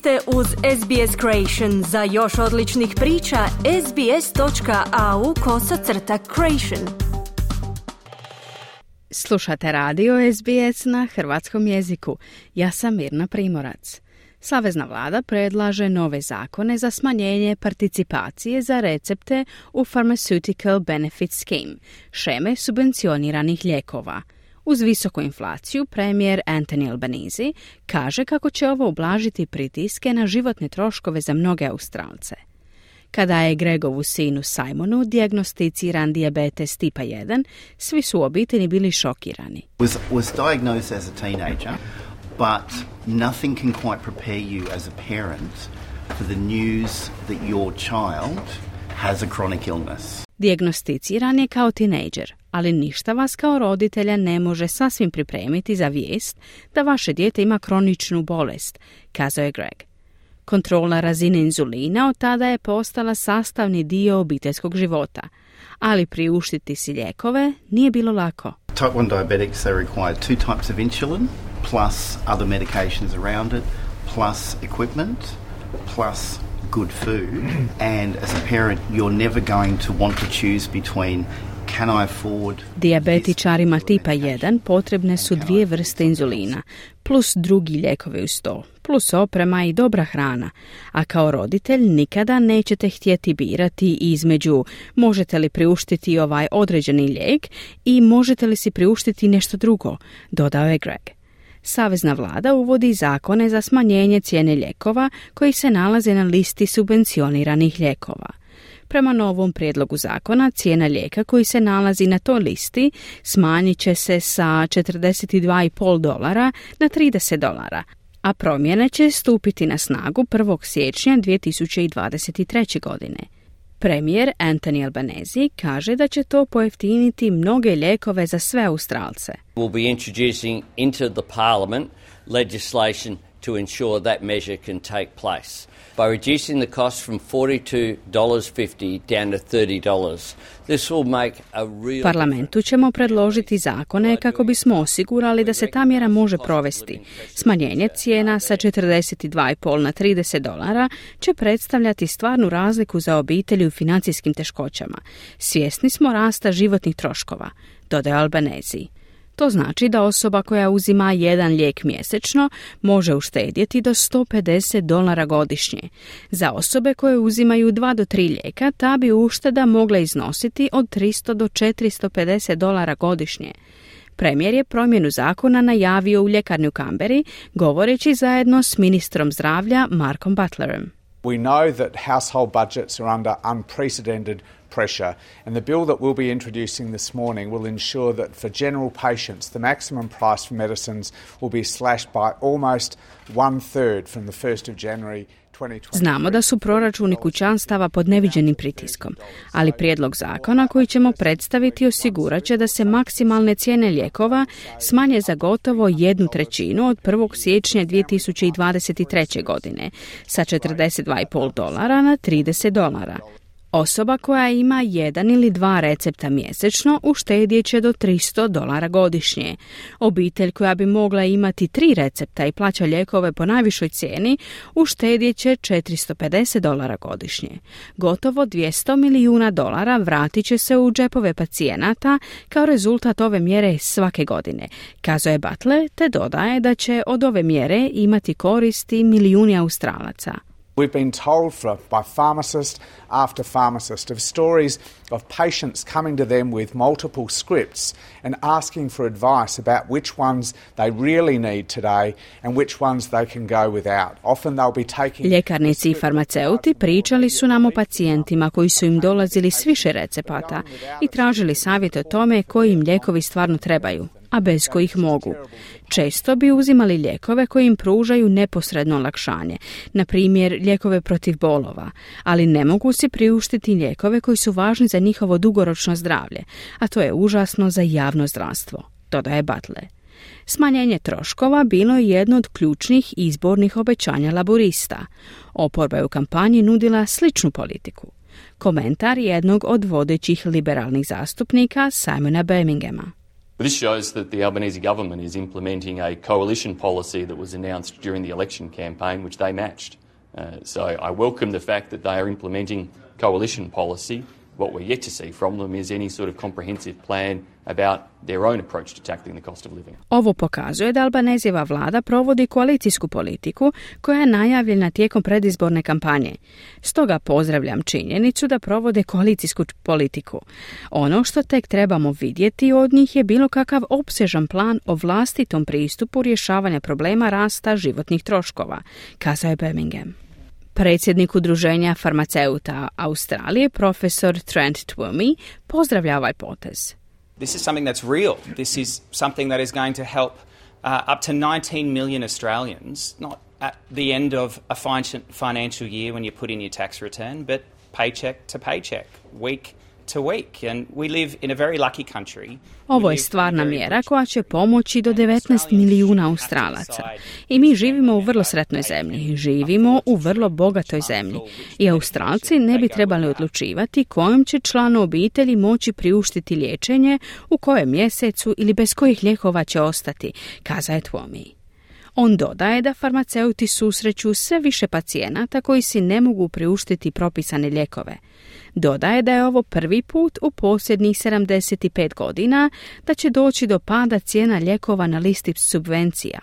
ste uz SBS Creation. Za još odličnih priča, sbs.au kosacrta creation. Slušate radio SBS na hrvatskom jeziku. Ja sam Mirna Primorac. Savezna vlada predlaže nove zakone za smanjenje participacije za recepte u Pharmaceutical Benefit Scheme, šeme subvencioniranih lijekova – uz visoku inflaciju premijer Anthony Albanese kaže kako će ovo ublažiti pritiske na životne troškove za mnoge Australce. Kada je Gregovu sinu Simonu dijagnosticiran dijabetes tipa 1, svi su u obitelji bili šokirani. Was, Dijagnosticiran je kao tinejdžer, ali ništa vas kao roditelja ne može sasvim pripremiti za vijest da vaše dijete ima kroničnu bolest, kazao je Greg. Kontrola razine inzulina od tada je postala sastavni dio obiteljskog života, ali priuštiti si lijekove nije bilo lako. Type 1 diabetics they require two types of insulin plus other medications around it plus equipment plus good food and as a parent you're never going to want to choose between Dijabetičarima tipa 1 potrebne su dvije vrste inzulina, plus drugi lijekovi u sto plus oprema i dobra hrana, a kao roditelj nikada nećete htjeti birati između možete li priuštiti ovaj određeni lijek i možete li si priuštiti nešto drugo, dodao je Greg. Savezna vlada uvodi zakone za smanjenje cijene lijekova koji se nalaze na listi subvencioniranih lijekova. Prema novom prijedlogu zakona cijena lijeka koji se nalazi na toj listi smanjit će se sa 42,5 dolara na 30 dolara, a promjene će stupiti na snagu 1. siječnja 2023. godine. Premijer Anthony Albanese kaže da će to pojeftiniti mnoge lijekove za sve Australce. We'll be introducing to ensure that measure can take place by reducing the cost from $42.50 down to $30. This will make a real... Parlamentu ćemo predložiti zakone kako bismo osigurali da se ta mjera može provesti. Smanjenje cijena sa 42,5 na 30 dolara će predstavljati stvarnu razliku za obitelji u financijskim teškoćama. Svjesni smo rasta životnih troškova, dodaje Albanezi. To znači da osoba koja uzima jedan lijek mjesečno može uštedjeti do 150 dolara godišnje. Za osobe koje uzimaju dva do tri lijeka ta bi ušteda mogla iznositi od 300 do 450 dolara godišnje. Premijer je promjenu zakona najavio u Ljekarnju Kamberi, govoreći zajedno s ministrom zdravlja Markom Butlerom. We know that household budgets are under unprecedented pressure. And the bill that we'll be introducing this morning will ensure that for general patients, the maximum price for medicines will be slashed by almost one third from the 1st of January Znamo da su proračuni kućanstava pod neviđenim pritiskom, ali prijedlog zakona koji ćemo predstaviti osigurat će da se maksimalne cijene lijekova smanje za gotovo jednu trećinu od 1. siječnja 2023. godine sa 42,5 dolara na 30 dolara. Osoba koja ima jedan ili dva recepta mjesečno uštedjet će do 300 dolara godišnje. Obitelj koja bi mogla imati tri recepta i plaća lijekove po najvišoj cijeni uštedjet će 450 dolara godišnje. Gotovo 200 milijuna dolara vratit će se u džepove pacijenata kao rezultat ove mjere svake godine, kazuje Butler te dodaje da će od ove mjere imati koristi milijuni Australaca. We've been told for, by pharmacist after pharmacist of stories of patients coming to them with multiple scripts and asking for advice about which ones they really need today and which ones they can go without. Often they'll be taking Ljekarnici i farmaceuti pričali su nam o pacijentima koji su im dolazili s više recepata i tražili savjet o tome koji im lijekovi stvarno trebaju a bez kojih mogu. Često bi uzimali lijekove koji im pružaju neposredno olakšanje, na primjer lijekove protiv bolova, ali ne mogu si priuštiti lijekove koji su važni za njihovo dugoročno zdravlje, a to je užasno za javno zdravstvo, dodaje Butler. Smanjenje troškova bilo je jedno od ključnih izbornih obećanja laborista. Oporba je u kampanji nudila sličnu politiku. Komentar jednog od vodećih liberalnih zastupnika Simona Birminghama. this shows that the Albanese government is implementing a coalition policy that was announced during the election campaign, which they matched. Uh, so I welcome the fact that they are implementing coalition policy What we're yet to see from them is any sort of comprehensive plan about their own approach to tackling the cost of living. Ovo pokazuje da Albanezijeva vlada provodi koalicijsku politiku koja je najavljena tijekom predizborne kampanje. Stoga pozdravljam činjenicu da provode koalicijsku politiku. Ono što tek trebamo vidjeti od njih je bilo kakav opsežan plan o vlastitom pristupu rješavanja problema rasta životnih troškova, kazao je Birmingham. Predsjednik udruženja farmaceuta Australije, profesor Trent Twomey, pozdravlja ovaj potez. This is something that's real. This is something that is going to help uh, up to 19 million Australians, not at the end of a financial year when you put in your tax return, but paycheck to paycheck, week ovo je stvarna mjera koja će pomoći do 19 milijuna Australaca. I mi živimo u vrlo sretnoj zemlji. Živimo u vrlo bogatoj zemlji. I Australci ne bi trebali odlučivati kojom će članu obitelji moći priuštiti liječenje, u kojem mjesecu ili bez kojih lijekova će ostati, kaza je Twomi. On dodaje da farmaceuti susreću sve više pacijenata koji si ne mogu priuštiti propisane lijekove. Dodaje da je ovo prvi put u posljednjih 75 godina da će doći do pada cijena lijekova na listi subvencija.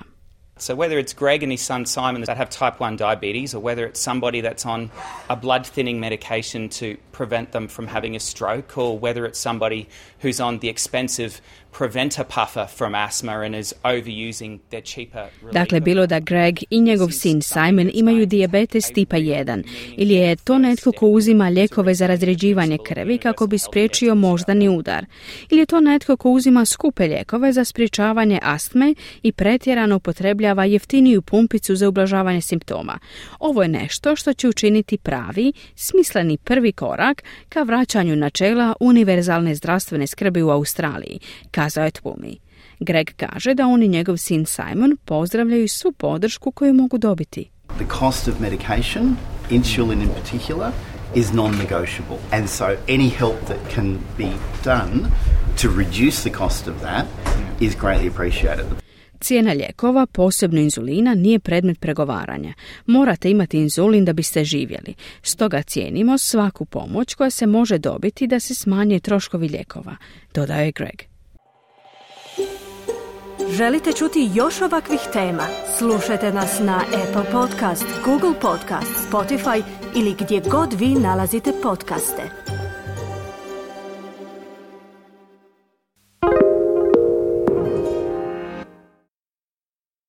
So, whether it's Greg and his son Simon that have type 1 diabetes, or whether it's somebody that's on a blood thinning medication to prevent them from having a stroke, or whether it's somebody who's on the expensive preventer puffer from asthma and is overusing their cheaper Dakle, bilo da Greg i njegov sin Simon imaju dijabetes tipa 1 ili je to netko ko uzima lijekove za razređivanje krvi kako bi spriječio moždani udar ili je to netko ko uzima skupe lijekove za sprječavanje astme i pretjerano upotreblja jeftiniju pumpicu za ublažavanje simptoma. Ovo je nešto što će učiniti pravi, smisleni prvi korak ka vraćanju načela univerzalne zdravstvene skrbi u Australiji, kazao je Tvumi. Greg kaže da on i njegov sin Simon pozdravljaju svu podršku koju mogu dobiti. The cost of medication, insulin in particular, is non-negotiable. And so any help that can be done to reduce the cost of that is greatly appreciated. Cijena lijekova, posebno inzulina, nije predmet pregovaranja. Morate imati inzulin da biste živjeli. Stoga cijenimo svaku pomoć koja se može dobiti da se smanje troškovi lijekova, dodao je Greg. Želite čuti još ovakvih tema? Slušajte nas na Apple Podcast, Google Podcast, Spotify ili gdje god vi nalazite podcaste.